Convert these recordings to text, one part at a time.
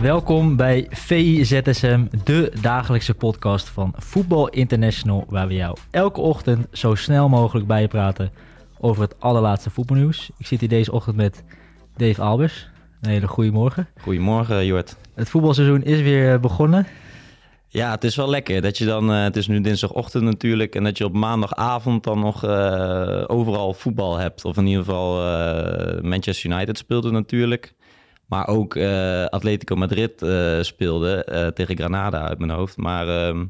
Welkom bij VIZSM, de dagelijkse podcast van Voetbal International, waar we jou elke ochtend zo snel mogelijk bijpraten over het allerlaatste voetbalnieuws. Ik zit hier deze ochtend met Dave Albers. Een hele goede morgen. Goedemorgen, Jort. Het voetbalseizoen is weer begonnen. Ja, het is wel lekker dat je dan, uh, het is nu dinsdagochtend natuurlijk, en dat je op maandagavond dan nog uh, overal voetbal hebt. Of in ieder geval uh, Manchester United speelde natuurlijk. Maar ook Atletico Madrid speelde tegen Granada uit mijn hoofd. Maar ehm,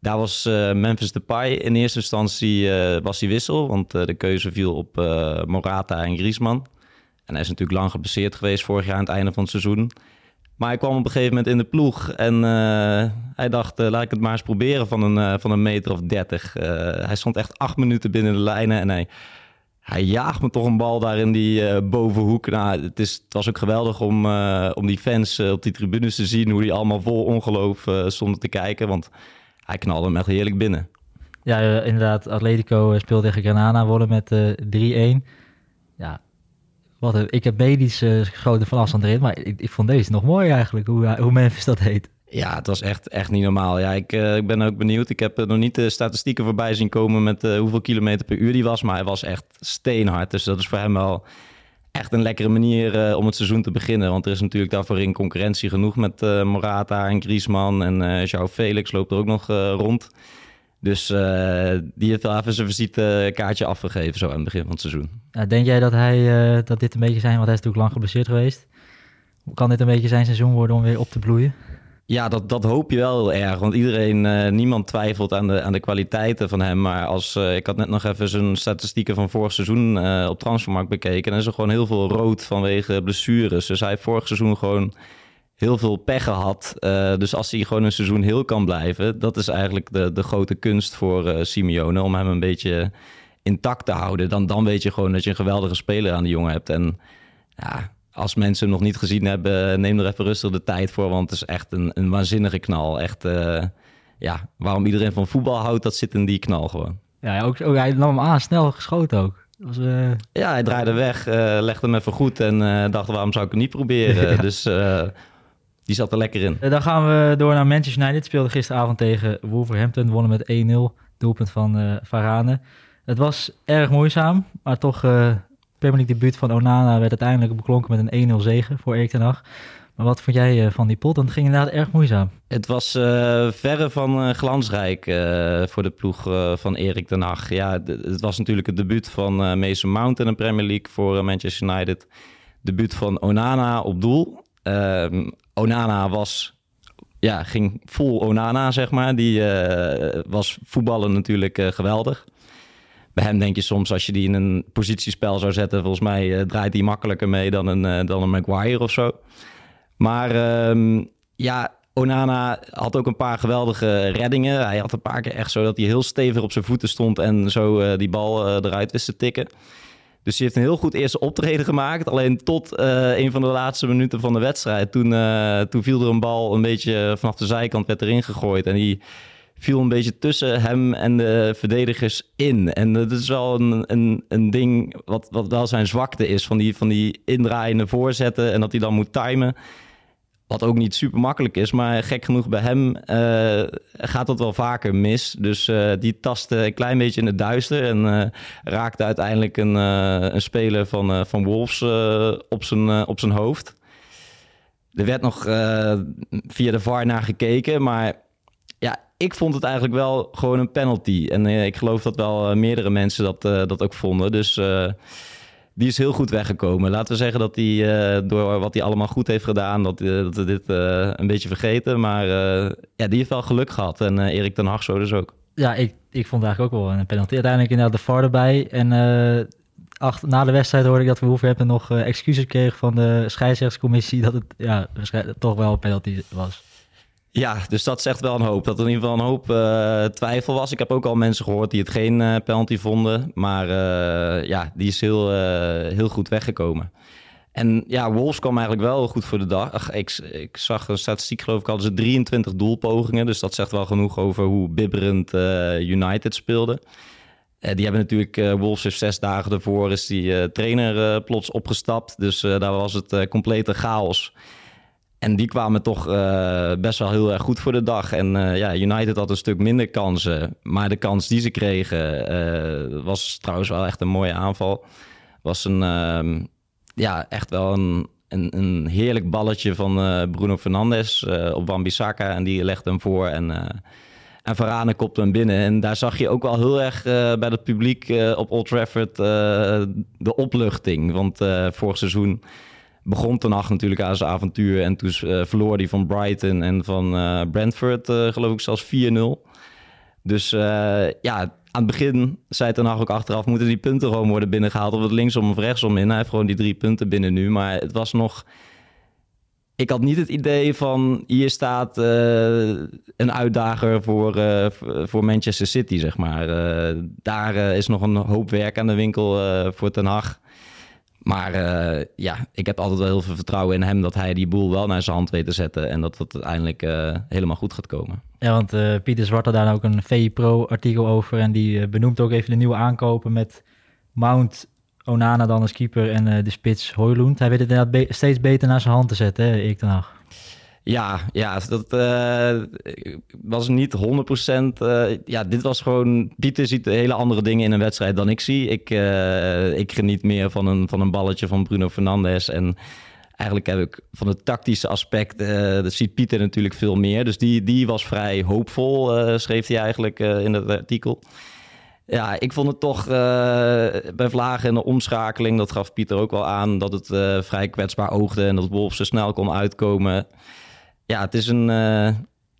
daar was Memphis Depay in eerste instantie was hij wissel, want de keuze viel op Morata en Griezmann. En hij is natuurlijk lang geblesseerd geweest vorig jaar aan het einde van het seizoen. Maar hij kwam op een gegeven moment in de ploeg en uh, hij dacht, uh, laat ik het maar eens proberen van een, uh, van een meter of dertig. hij stond echt acht minuten binnen de lijnen en hij, hij jaagt me toch een bal daar in die bovenhoek. Nou, het, is, het was ook geweldig om, om die fans op die tribunes te zien, hoe die allemaal vol ongeloof stonden te kijken. Want hij knalde hem echt heerlijk binnen. Ja, inderdaad, Atletico speelde tegen Granada, wonnen met 3-1. Ja, wat, ik heb medisch geschoten van afstand maar ik, ik, vond deze nog mooi eigenlijk, hoe, hoe Memphis dat heet. Ja, het was echt, echt niet normaal. Ja, ik, uh, ik ben ook benieuwd. Ik heb nog niet de statistieken voorbij zien komen met uh, hoeveel kilometer per uur die was, maar hij was echt steenhard. Dus dat is voor hem wel echt een lekkere manier om het seizoen te beginnen. Want er is natuurlijk daarvoor in concurrentie genoeg met Morata en Griezmann en uh, Felix loopt er ook nog rond. Dus die heeft wel even zijn visitekaartje afgegeven zo aan het begin van het seizoen. Denk jij dat, hij, dat dit een beetje zijn, want hij is natuurlijk lang geblesseerd geweest. Kan dit een beetje zijn seizoen worden om weer op te bloeien? Ja, dat, dat hoop je wel heel erg. Want iedereen, uh, niemand twijfelt aan de, aan de kwaliteiten van hem. Maar als, ik had net nog even zijn statistieken van vorig seizoen op Transfermarkt bekeken. En is er gewoon heel veel rood vanwege blessures. Dus hij heeft vorig seizoen gewoon heel veel pech gehad. Dus als hij gewoon een seizoen heel kan blijven, dat is eigenlijk de, de grote kunst voor Simeone om hem een beetje intact te houden. Dan, dan weet je gewoon dat je een geweldige speler aan de jongen hebt. En ja, als mensen hem nog niet gezien hebben, neem er even rustig de tijd voor, want het is echt een, een waanzinnige knal. Echt, uh, ja, waarom iedereen van voetbal houdt, dat zit in die knal gewoon. Ja, ook, ook hij nam hem aan, snel geschoten ook. Was, uh... Ja, hij draaide weg, legde hem even goed en dacht, waarom zou ik het niet proberen? ja. Dus die zat er lekker in. Eh, dan gaan we door naar Manchester United. Speelde gisteravond tegen Wolverhampton. Wonnen met 1-0. Doelpunt van uh, Varane. Het was erg moeizaam. Maar toch, uh, Premier League debuut van Onana werd uiteindelijk beklonken met een 1-0 zegen voor Erik ten Hag. Maar wat vond jij van die pot? Want het ging inderdaad erg moeizaam. Het was uh, verre van uh, glansrijk voor de ploeg van Erik ten Hag. Ja, het was natuurlijk het debuut van Mason Mount in de Premier League voor Manchester United. Debuut van Onana op doel. Ehm, Onana was, ja, ging vol Onana, zeg maar. Die was voetballen natuurlijk geweldig. Bij hem denk je soms, als je die in een positiespel zou zetten, volgens mij uh, draait hij makkelijker mee dan een, dan een Maguire of zo. Maar um, ja, Onana had ook een paar geweldige reddingen. Hij had een paar keer echt zo dat hij heel stevig op zijn voeten stond en zo die bal eruit wist te tikken. Dus hij heeft een heel goed eerste optreden gemaakt. Alleen tot een van de laatste minuten van de wedstrijd. Toen, toen viel er een bal een beetje vanaf de zijkant werd erin gegooid. En die viel een beetje tussen hem en de verdedigers in. En dat is wel een, een, een ding wat, wat wel zijn zwakte is. Van die, van die indraaiende voorzetten en dat hij dan moet timen. Wat ook niet super makkelijk is, maar gek genoeg bij hem uh, gaat dat wel vaker mis. Dus uh, die tastte een klein beetje in het duister en raakte uiteindelijk een, een speler van, van Wolves op, zijn, op zijn hoofd. Er werd nog via de VAR naar gekeken, maar ja, ik vond het eigenlijk wel gewoon een penalty. En ik geloof dat wel meerdere mensen dat, dat ook vonden. Dus die is heel goed weggekomen. Laten we zeggen dat hij door wat hij allemaal goed heeft gedaan, dat, dat we dit een beetje vergeten. Maar ja, die heeft wel geluk gehad. En Erik ten Hag zo dus ook. Ja, ik, ik vond eigenlijk ook wel een penalty. Uiteindelijk inderdaad de VAR erbij. En achter, na de wedstrijd hoorde ik dat Wolverhampton nog uh, excuses kreeg van de scheidsrechtscommissie dat het ja, toch wel een penalty was. Ja, dus dat zegt wel een hoop. Dat er in ieder geval een hoop uh, twijfel was. Ik heb ook al mensen gehoord die het geen uh, penalty vonden. Maar uh, ja, die is heel, heel goed weggekomen. En ja, Wolves kwam eigenlijk wel goed voor de dag. Ik, ik zag een statistiek, geloof ik, hadden ze 23 doelpogingen. Dus dat zegt wel genoeg over hoe bibberend United speelde. die hebben natuurlijk, Wolves heeft zes dagen ervoor, is die trainer plots opgestapt. Dus daar was het complete chaos. En die kwamen toch uh, best wel heel erg goed voor de dag. En uh, ja, United had een stuk minder kansen. Maar de kans die ze kregen uh, was trouwens wel echt een mooie aanval. Was een, ehm, ja, echt wel een, een, een heerlijk balletje van Bruno Fernandes op Wan-Bissaka. En die legde hem voor en, en Varane kopte hem binnen. En daar zag je ook wel heel erg bij het publiek op Old Trafford de opluchting. Want vorig seizoen begon Ten Hag natuurlijk aan zijn avontuur. En toen uh, verloor hij van Brighton en van uh, Brentford, uh, geloof ik, zelfs 4-0. Dus ja, aan het begin zei Ten Hag ook achteraf... moeten die punten gewoon worden binnengehaald. Of het linksom of rechtsom in. Hij heeft gewoon die drie punten binnen nu. Maar het was nog... Ik had niet het idee van hier staat een uitdager voor, voor Manchester City, zeg maar. daar is nog een hoop werk aan de winkel voor Ten Hag. Maar uh, ja, ik heb altijd wel heel veel vertrouwen in hem dat hij die boel wel naar zijn hand weet te zetten en dat het uiteindelijk uh, helemaal goed gaat komen. Ja, want uh, Pieter Zwart had daar ook een VI Pro artikel over en die benoemt ook even de nieuwe aankopen met Mount, Onana dan als keeper en de spits Hoylund. Hij weet het inderdaad steeds beter naar zijn hand te zetten, hè, ik dan ja, ja dat uh, was niet 100%. Uh, ja, dit was gewoon. Pieter ziet hele andere dingen in een wedstrijd dan ik zie. Ik, uh, ik geniet meer van een, van een balletje van Bruno Fernandes. En eigenlijk heb ik van het tactische aspect. dat ziet Pieter natuurlijk veel meer. Dus die, die was vrij hoopvol, schreef hij eigenlijk in het artikel. Ja, ik vond het toch bij Vlagen en de omschakeling, dat gaf Pieter ook wel aan, dat het vrij kwetsbaar oogde en dat Wolf zo snel kon uitkomen ja, het is een uh,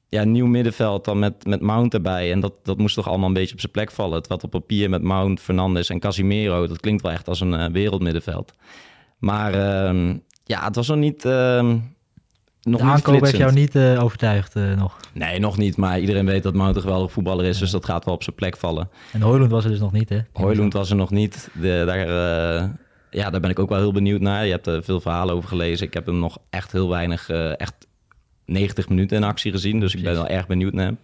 ja, nieuw middenveld dan met, met Mount erbij. En dat, dat moest toch allemaal een beetje op zijn plek vallen. Het wat op papier met Mount, Fernandes en Casimiro, dat klinkt wel echt als een uh, wereldmiddenveld. Maar uh, ja, het was nog niet... Ehm, nog de aankoop heeft jou niet uh, overtuigd nog? Nee, nog niet. Maar iedereen weet dat Mount een geweldig voetballer is. Dus dat gaat wel op zijn plek vallen. En Hoylund was er dus nog niet, hè? Hoylund was er nog niet. De, daar, ja, daar ben ik ook wel heel benieuwd naar. Je hebt er veel verhalen over gelezen. Ik heb hem nog echt heel weinig echt 90 minuten in actie gezien. Dus ik ben wel erg benieuwd naar hem.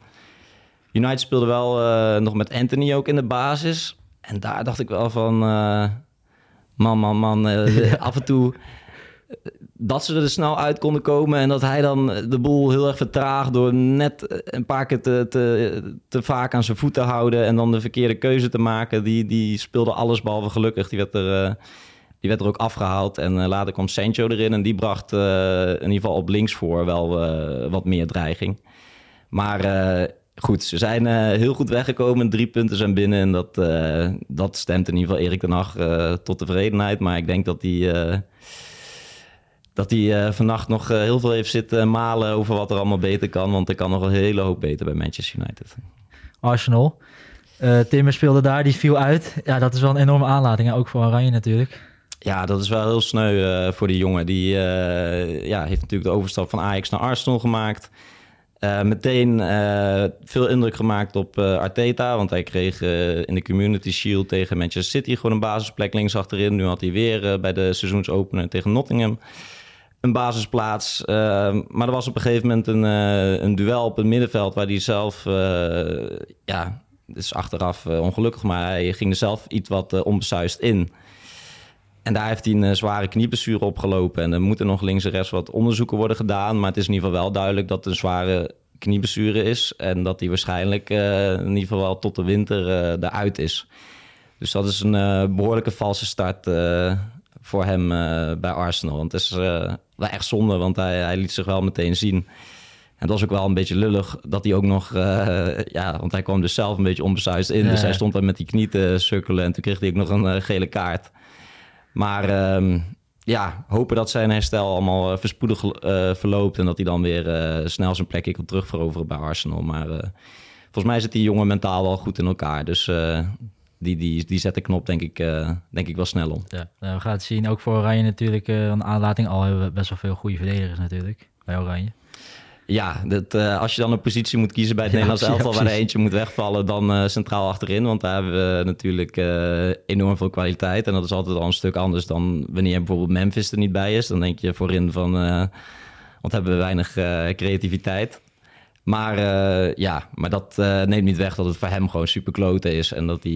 United speelde wel uh, nog met Anthony ook in de basis. En daar dacht ik wel van... Uh, man, man, man. Uh, af en toe dat ze er snel uit konden komen... en dat hij dan de boel heel erg vertraagt... door net een paar keer te, te, te vaak aan zijn voeten te houden... en dan de verkeerde keuze te maken. Die, die speelde alles behalve gelukkig. Die werd er die werd er ook afgehaald en uh, later kwam Sancho erin. En die bracht uh, in ieder geval op links voor wel uh, wat meer dreiging. Maar goed, ze zijn heel goed weggekomen. Drie punten zijn binnen. En dat, dat stemt in ieder geval Erik ten Hag tot tevredenheid. Maar ik denk dat hij dat hij vannacht nog heel veel heeft zitten malen over wat er allemaal beter kan. Want er kan nog een hele hoop beter bij Manchester United. Arsenal. Uh, Timmer speelde daar, die viel uit. Ja, dat is wel een enorme aanlading. Ook voor Oranje natuurlijk. Ja, dat is wel heel sneu uh, voor die jongen. Die uh, ja, heeft natuurlijk de overstap van Ajax naar Arsenal gemaakt. Uh, meteen veel indruk gemaakt op Arteta. Want hij kreeg in de Community Shield tegen Manchester City gewoon een basisplek links achterin. Nu had hij weer bij de seizoensopener tegen Nottingham een basisplaats. maar er was op een gegeven moment een, een duel op het middenveld waar hij zelf, ja, is achteraf ongelukkig, maar hij ging er zelf iets wat onbesuist in. En daar heeft hij een eh, zware knieblessure opgelopen. En er moeten nog links en rechts wat onderzoeken worden gedaan. Maar het is in ieder geval wel duidelijk dat het een zware knieblessure is. En dat hij waarschijnlijk uh, in ieder geval wel tot de winter uh, eruit is. Dus dat is een uh, behoorlijke valse start voor hem bij Arsenal. Want het is wel echt zonde, want hij, hij, liet zich wel meteen zien. En dat was ook wel een beetje lullig dat hij ook nog... ja, want hij kwam dus zelf een beetje onbesuisd in. Dus hij stond daar met die knie te sukkelen. En toen kreeg hij ook nog een gele kaart. Maar um, ja, hopen dat zijn herstel allemaal uh, verspoedig uh, verloopt... en dat hij dan weer uh, snel zijn plekje kan terugveroveren bij Arsenal. Maar volgens mij zit die jongen mentaal wel goed in elkaar. Dus die, die, die zet de knop denk ik, eh, denk ik wel snel om. Ja, nou, we gaan het zien. Ook voor Oranje natuurlijk. eh een aanlating al hebben we best wel veel goede verdedigers natuurlijk. Bij Oranje. Ja, dat, eh, als je dan een positie moet kiezen bij het Ja, Nederlands ja, elftal... waar er eentje moet wegvallen, dan eh, centraal achterin. Want daar hebben we natuurlijk eh, enorm veel kwaliteit. En dat is altijd al een stuk anders dan wanneer bijvoorbeeld Memphis er niet bij is. Dan denk je voorin van... want hebben we weinig creativiteit. Maar ja, maar dat neemt niet weg dat het voor hem gewoon super kloten is. En dat hij,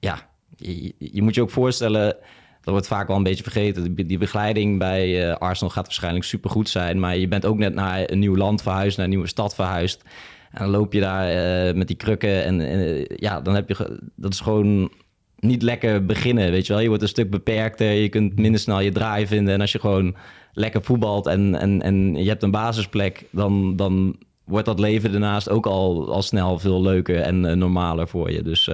ja, je, je moet je ook voorstellen, dat wordt vaak wel een beetje vergeten. Die, begeleiding bij eh, Arsenal gaat waarschijnlijk super goed zijn. Maar je bent ook net naar een nieuw land verhuisd, naar een nieuwe stad verhuisd. En dan loop je daar eh, met die krukken. En eh, ja, dan heb je, dat is gewoon niet lekker beginnen, weet je wel. Je wordt een stuk beperkter, je kunt minder snel je draai vinden. En als je gewoon lekker voetbalt en, en, en je hebt een basisplek, dan, dan wordt dat leven daarnaast ook al, al snel veel leuker en normaler voor je. Dus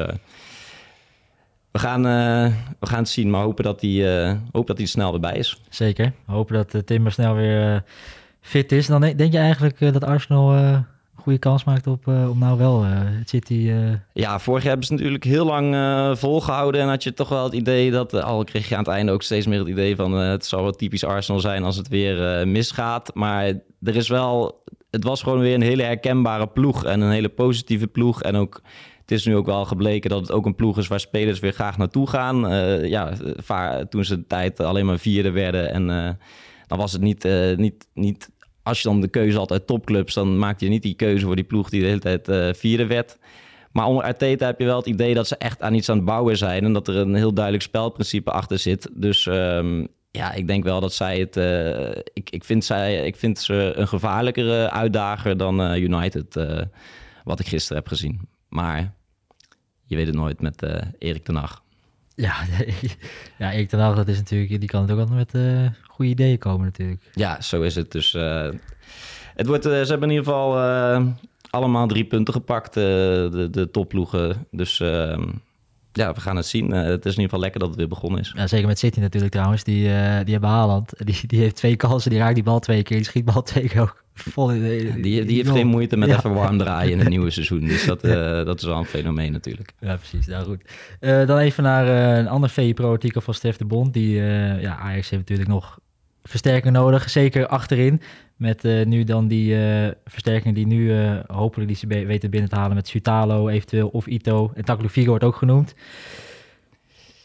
we, gaan, eh, we gaan het zien, maar hopen dat hij, eh, hopen dat hij snel erbij is. Zeker. Hopen dat uh, Timber snel weer eh, fit is. Dan denk, je eigenlijk eh, dat Arsenal eh, een goede kans maakt op, eh, om nou wel eh, het City... eh, Ja, vorig jaar hebben ze natuurlijk heel lang eh, volgehouden. En had je toch wel het idee dat, eh, al kreeg je aan het einde ook steeds meer het idee van eh, het zal wel typisch Arsenal zijn als het weer eh, misgaat. Maar er is wel, het was gewoon weer een hele herkenbare ploeg en een hele positieve ploeg. En ook, het is nu ook wel gebleken dat het ook een ploeg is waar spelers weer graag naartoe gaan. Eh, ja, toen ze de tijd alleen maar vierde werden en eh, dan was het niet, eh, niet, niet als je dan de keuze had uit topclubs, dan maakte je niet die keuze voor die ploeg die de hele tijd vierde werd. Maar onder Arteta heb je wel het idee dat ze echt aan iets aan het bouwen zijn. En dat er een heel duidelijk spelprincipe achter zit. Dus ehm, ja, ik denk wel dat zij het... ik, ik, vind zij, ik vind ze een gevaarlijkere uitdager dan United. wat ik gisteren heb gezien. Maar je weet het nooit met eh Erik ten Hag. ja, ja, Erik ten Hag, dat is natuurlijk... Die kan het ook altijd met eh, goede ideeën komen natuurlijk. Ja, zo is het. Dus eh, het wordt, ze hebben in ieder geval allemaal drie punten gepakt, de, de topploegen. Dus ehm, ja, we gaan het zien. Het is in ieder geval lekker dat het weer begonnen is. Ja, zeker met City natuurlijk trouwens. Die, die hebben Haaland. Die, die heeft twee kansen. Die raakt die bal twee keer. Die schiet bal twee keer ook vol Die, die heeft geen moeite met even warm draaien in het nieuwe seizoen. Dus dat, eh, dat is wel een fenomeen natuurlijk. Ja, precies. Nou goed. Eh, dan even naar eh, een ander VI Pro-artikel van Stef de Bond. Die, ja, Ajax heeft natuurlijk nog versterking nodig. Zeker achterin. Met nu dan die eh versterking die nu hopelijk die ze weten binnen te halen met Sutalo eventueel of Ito. En Tagliafico wordt ook genoemd.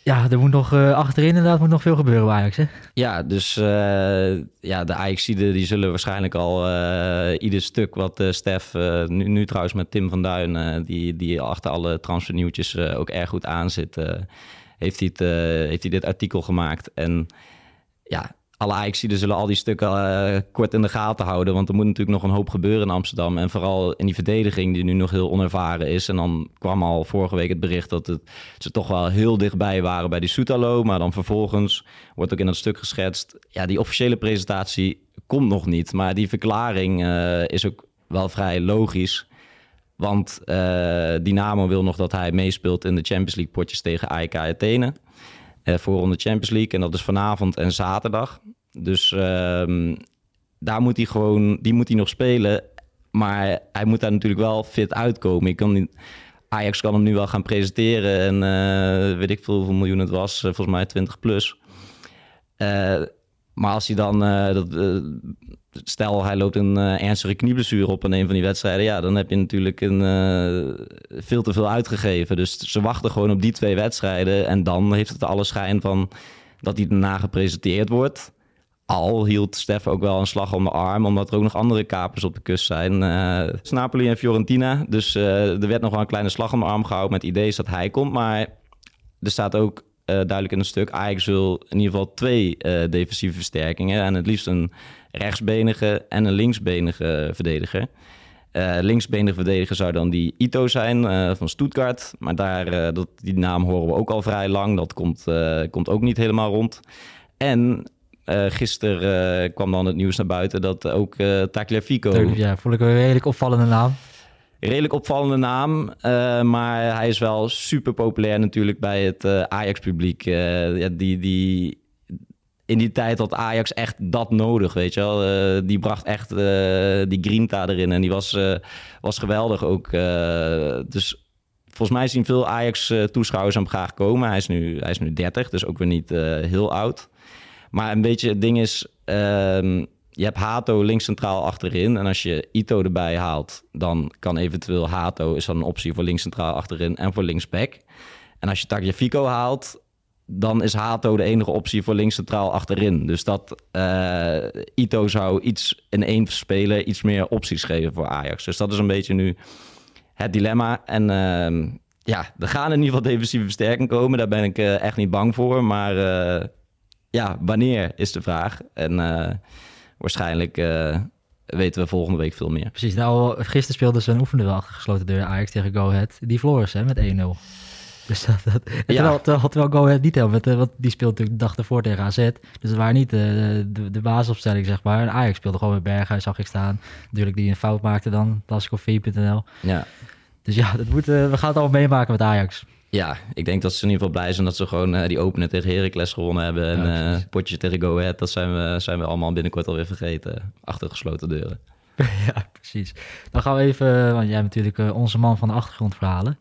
Ja, er moet nog eh, achterin inderdaad moet nog veel gebeuren bij Ajax, hè? Ja, dus eh, ja, de Ajaxiden die zullen waarschijnlijk al eh, ieder stuk wat Stef, nu, nu trouwens met Tim van Duin, die, die achter alle transfernieuwtjes ook erg goed aan zit, heeft, hij het, heeft hij dit artikel gemaakt. En ja, alle Ajaxiden zullen al die stukken eh, kort in de gaten houden, want er moet natuurlijk nog een hoop gebeuren in Amsterdam. En vooral in die verdediging die nu nog heel onervaren is. En dan kwam al vorige week het bericht dat het, ze toch wel heel dichtbij waren bij die Soetalo, maar dan vervolgens wordt ook in dat stuk geschetst. Ja, die officiële presentatie komt nog niet. Maar die verklaring eh, is ook wel vrij logisch. Want eh Dynamo wil nog dat hij meespeelt in de Champions League potjes tegen AEK Athene. Eh voor de Champions League. En dat is vanavond en zaterdag. Dus ehm, daar moet hij gewoon, die moet hij nog spelen. Maar hij moet daar natuurlijk wel fit uitkomen. Ik kan niet, Ajax kan hem nu wel gaan presenteren. En eh, weet ik veel hoeveel miljoen het was. eh, volgens mij 20 plus. Eh, maar als hij dan, eh, dat, eh, stel hij loopt een eh, ernstige knieblessure op in een van die wedstrijden, ja, dan heb je natuurlijk een, veel te veel uitgegeven. Dus ze wachten gewoon op die twee wedstrijden en dan heeft het alle schijn van dat hij daarna gepresenteerd wordt. Al hield Stef ook wel een slag om de arm, omdat er ook nog andere kapers op de kust zijn. Eh Napoli en Fiorentina. Dus er werd nog wel een kleine slag om de arm gehouden met ideeën dat hij komt. Maar er staat ook duidelijk in een stuk... Ajax wil in ieder geval twee eh, defensieve versterkingen. En het liefst een rechtsbenige en een linksbenige verdediger. Eh, linksbenige verdediger zou dan die Ito zijn eh, van Stuttgart. Maar daar, eh, dat, die naam horen we ook al vrij lang. Dat komt, eh, komt ook niet helemaal rond. En eh gisteren eh, kwam dan het nieuws naar buiten dat ook eh Tagliafico... Ja, vond ik een redelijk opvallende naam. Redelijk opvallende naam, eh, maar hij is wel super populair natuurlijk bij het eh, Ajax-publiek. Eh, die, die, in die tijd had Ajax echt dat nodig, weet je wel. Die bracht echt die grinta erin en die was, was geweldig ook. Dus volgens mij zien veel Ajax-toeschouwers hem graag komen. Hij is, nu, hij is nu 30, dus ook weer niet heel oud. Maar een beetje het ding is, um, je hebt Hato links centraal achterin. En als je Ito erbij haalt, dan kan eventueel Hato is dan een optie voor links centraal achterin en voor linksback. En als je Tagliafico haalt, dan is Hato de enige optie voor links centraal achterin. Dus dat uh, Ito zou iets in één spelen, iets meer opties geven voor Ajax. Dus dat is een beetje nu het dilemma. En uh, ja, er gaan in ieder geval defensieve versterking komen. Daar ben ik uh, echt niet bang voor. Maar uh, ja, wanneer is de vraag. En waarschijnlijk weten we volgende week veel meer. Precies. Nou, gisteren speelde ze een achter gesloten deur Ajax tegen Go Ahead. Die verloren ze hè, met 1-0. Dus dat, dat, ja. terwijl, terwijl, Go Ahead niet helemaal, want die speelde natuurlijk de dag ervoor tegen AZ. Dus het waren niet de, de, de basisopstelling, zeg maar. En Ajax speelde gewoon met Berghuis, zag ik staan. Natuurlijk die een fout maakte dan, las ik op v.nl. Ja. Dus ja, dat moet, uh, we gaan het allemaal meemaken met Ajax. Ja, ik denk dat ze in ieder geval blij zijn dat ze gewoon uh, die openen tegen Heracles gewonnen hebben. En ja, uh, potje tegen Go Ahead, dat zijn we, zijn we allemaal binnenkort alweer vergeten. Achter gesloten deuren. ja, precies. Dan gaan we even, want jij bent natuurlijk onze man van de achtergrondverhalen.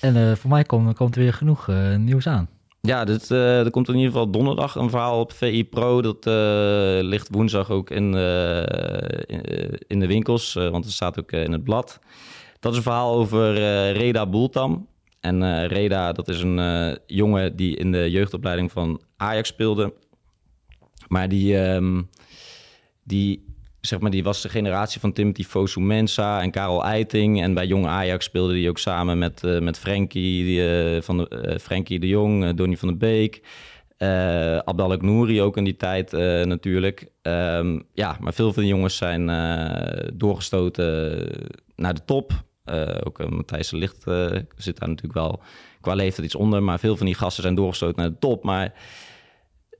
En uh, voor mij komt, komt er weer genoeg nieuws aan. Ja, dit, uh, er komt in ieder geval donderdag een verhaal op VI Pro. Dat ligt woensdag ook in, in, in, de winkels, want het staat ook in het blad. Dat is een verhaal over Reda Boeltam. En Reda, dat is een jongen die in de jeugdopleiding van Ajax speelde. Maar die, um, die zeg maar, die was de generatie van Timothy Fosu Mensa en Karel Eiting. En bij Jong Ajax speelde hij ook samen met, uh, met Frenkie, die, uh, van de, uh, Frenkie de Jong, Donny van der Beek. Uh, Abdalek Nouri ook in die tijd natuurlijk. Um, ja, maar veel van de jongens zijn doorgestoten naar de top. Ook Matthijs de Licht zit daar natuurlijk wel qua leeftijd iets onder. Maar veel van die gasten zijn doorgestoten naar de top. Maar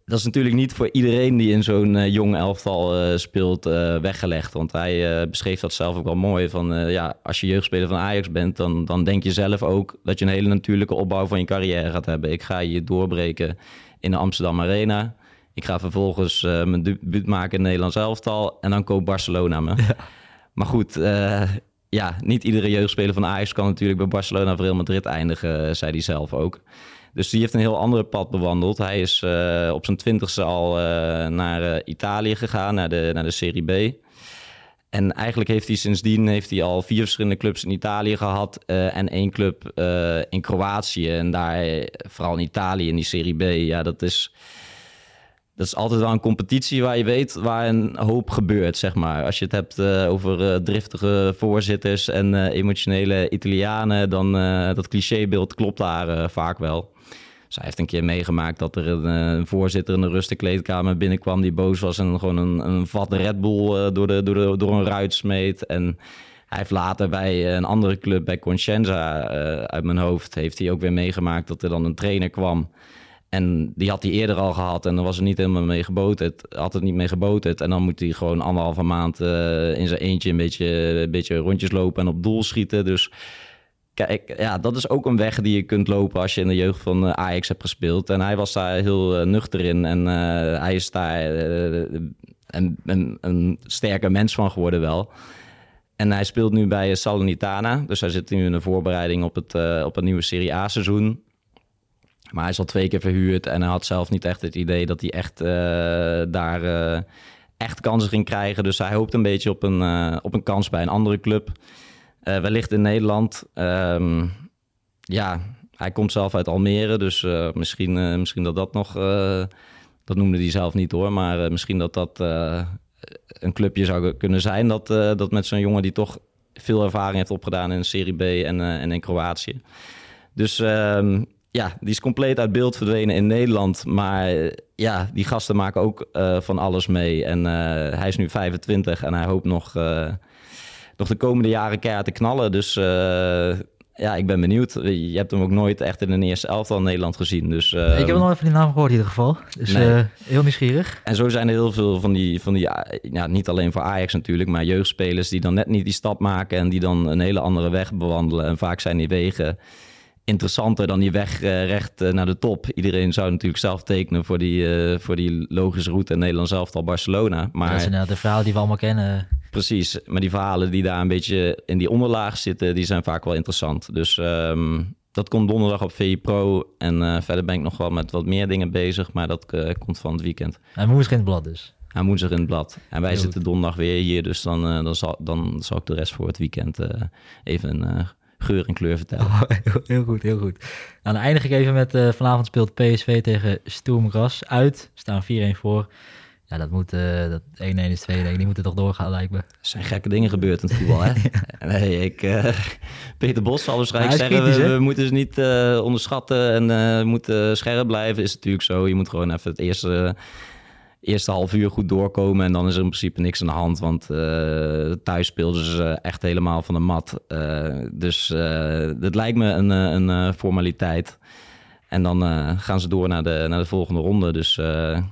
dat is natuurlijk niet voor iedereen die in zo'n jong elftal speelt weggelegd. Want hij beschreef dat zelf ook wel mooi. Van ja, als je jeugdspeler van Ajax bent, dan, dan denk je zelf ook dat je een hele natuurlijke opbouw van je carrière gaat hebben. Ik ga je doorbreken in de Amsterdam Arena. Ik ga vervolgens mijn debuut maken in het Nederlands elftal. En dan koopt Barcelona me. Ja. Maar goed, ja, niet iedere jeugdspeler van Ajax kan natuurlijk bij Barcelona of Real Madrid eindigen, zei hij zelf ook. Dus die heeft een heel andere pad bewandeld. Hij is uh, op zijn twintigste al uh, naar Italië gegaan, naar de, naar de Serie B. En eigenlijk heeft hij sindsdien heeft hij al vier verschillende clubs in Italië gehad en één club in Kroatië. En daar, vooral in Italië, in die Serie B, ja, dat is dat is altijd wel een competitie waar je weet waar een hoop gebeurt, zeg maar. Als je het hebt uh, over uh, driftige voorzitters en uh, emotionele Italianen, dan dat clichébeeld klopt daar vaak wel. Zij heeft een keer meegemaakt dat er een, voorzitter in de rustekleedkamer binnenkwam die boos was en gewoon een, een vat Red Bull door, de, door, de, door een ruit smeet. En hij heeft later bij een andere club, bij Concenza uit mijn hoofd, heeft hij ook weer meegemaakt dat er dan een trainer kwam en die had hij eerder al gehad en dan was er niet helemaal mee geboterd. Had het niet mee geboterd. En dan moet hij gewoon anderhalve maand uh, in zijn eentje een beetje, een beetje rondjes lopen en op doel schieten. Dus kijk, ja, dat is ook een weg die je kunt lopen als je in de jeugd van uh, Ajax hebt gespeeld. En hij was daar heel uh, nuchter in. En hij is daar een, een, een sterke mens van geworden wel. En hij speelt nu bij Salernitana. Dus hij zit nu in de voorbereiding op het, op het nieuwe Serie A seizoen. Maar hij is al twee keer verhuurd en hij had zelf niet echt het idee dat hij echt uh, daar uh, echt kansen ging krijgen. Dus hij hoopt een beetje op een, uh, op een kans bij een andere club. wellicht in Nederland. Um, ja, hij komt zelf uit Almere, dus misschien, misschien dat dat nog... dat noemde hij zelf niet hoor, maar misschien dat dat een clubje zou kunnen zijn. Dat, dat met zo'n jongen die toch veel ervaring heeft opgedaan in Serie B en, en in Kroatië. Dus um, ja, die is compleet uit beeld verdwenen in Nederland. Maar ja, die gasten maken ook uh, van alles mee. En uh, hij is nu 25 en hij hoopt nog, uh, nog de komende jaren keihard te knallen. Dus ja, ik ben benieuwd. Je hebt hem ook nooit echt in een eerste elftal in Nederland gezien. Dus, ik heb nog even die naam gehoord in ieder geval. Dus nee. heel nieuwsgierig. En zo zijn er heel veel van die, van die ja, niet alleen voor Ajax natuurlijk, maar jeugdspelers die dan net niet die stap maken en die dan een hele andere weg bewandelen. En vaak zijn die wegen interessanter dan die weg uh, recht uh, naar de top. Iedereen zou natuurlijk zelf tekenen voor die, uh, voor die logische route in Nederland zelf al Barcelona. Maar... Dat is inderdaad de verhaal die we allemaal kennen. Precies, maar die verhalen die daar een beetje in die onderlaag zitten, die zijn vaak wel interessant. Dus ehm, dat komt donderdag op VI Pro. En eh, verder ben ik nog wel met wat meer dingen bezig, maar dat eh, komt van het weekend. En woensdag in het blad dus. Hij woensdag in het blad. En wij Heel zitten donderdag weer hier, dus dan, eh, dan, zal, dan zal ik de rest voor het weekend eh, even eh, geur en kleur vertellen. Oh, heel, heel goed, heel goed. Nou, dan eindig ik even met eh, vanavond speelt PSV tegen Sturm Gras uit. Staan 4-1 voor. Ja, dat moet, eh, dat 1-1 is 2-1. Die moeten toch doorgaan, lijkt me. Er zijn gekke dingen gebeurd in het voetbal, hè? Nee, ik, eh, Peter Bos zal waarschijnlijk zeggen... kritisch, we, we moeten ze niet onderschatten en moeten scherp blijven. Is natuurlijk zo. Je moet gewoon even het eerste, eerste half uur goed doorkomen... en dan is er in principe niks aan de hand. Want eh, thuis speelden ze echt helemaal van de mat. Eh, dus eh het lijkt me een, eh, een eh, formaliteit. En dan eh, gaan ze door naar de, naar de volgende ronde. Dus eh,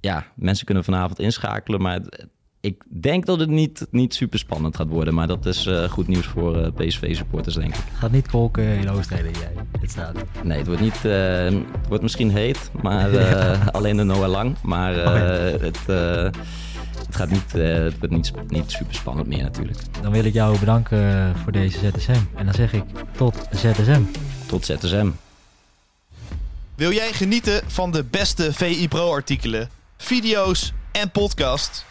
ja, mensen kunnen vanavond inschakelen. Maar het- ik denk dat het niet, niet super spannend gaat worden. Maar dat is eh, goed nieuws voor eh, PSV-supporters, denk ik. Het gaat niet kolken in Oostende, jij. Het staat. Nee, het wordt, niet, eh, het wordt misschien heet, maar eh, alleen de Noah Lang. Maar eh, Oh ja. het, eh, het, gaat niet, eh, het wordt niet, niet super spannend meer natuurlijk. Dan wil ik jou bedanken voor deze ZSM. En dan zeg ik tot ZSM. Tot ZSM. Wil jij genieten van de beste VI Pro artikelen, video's en podcast?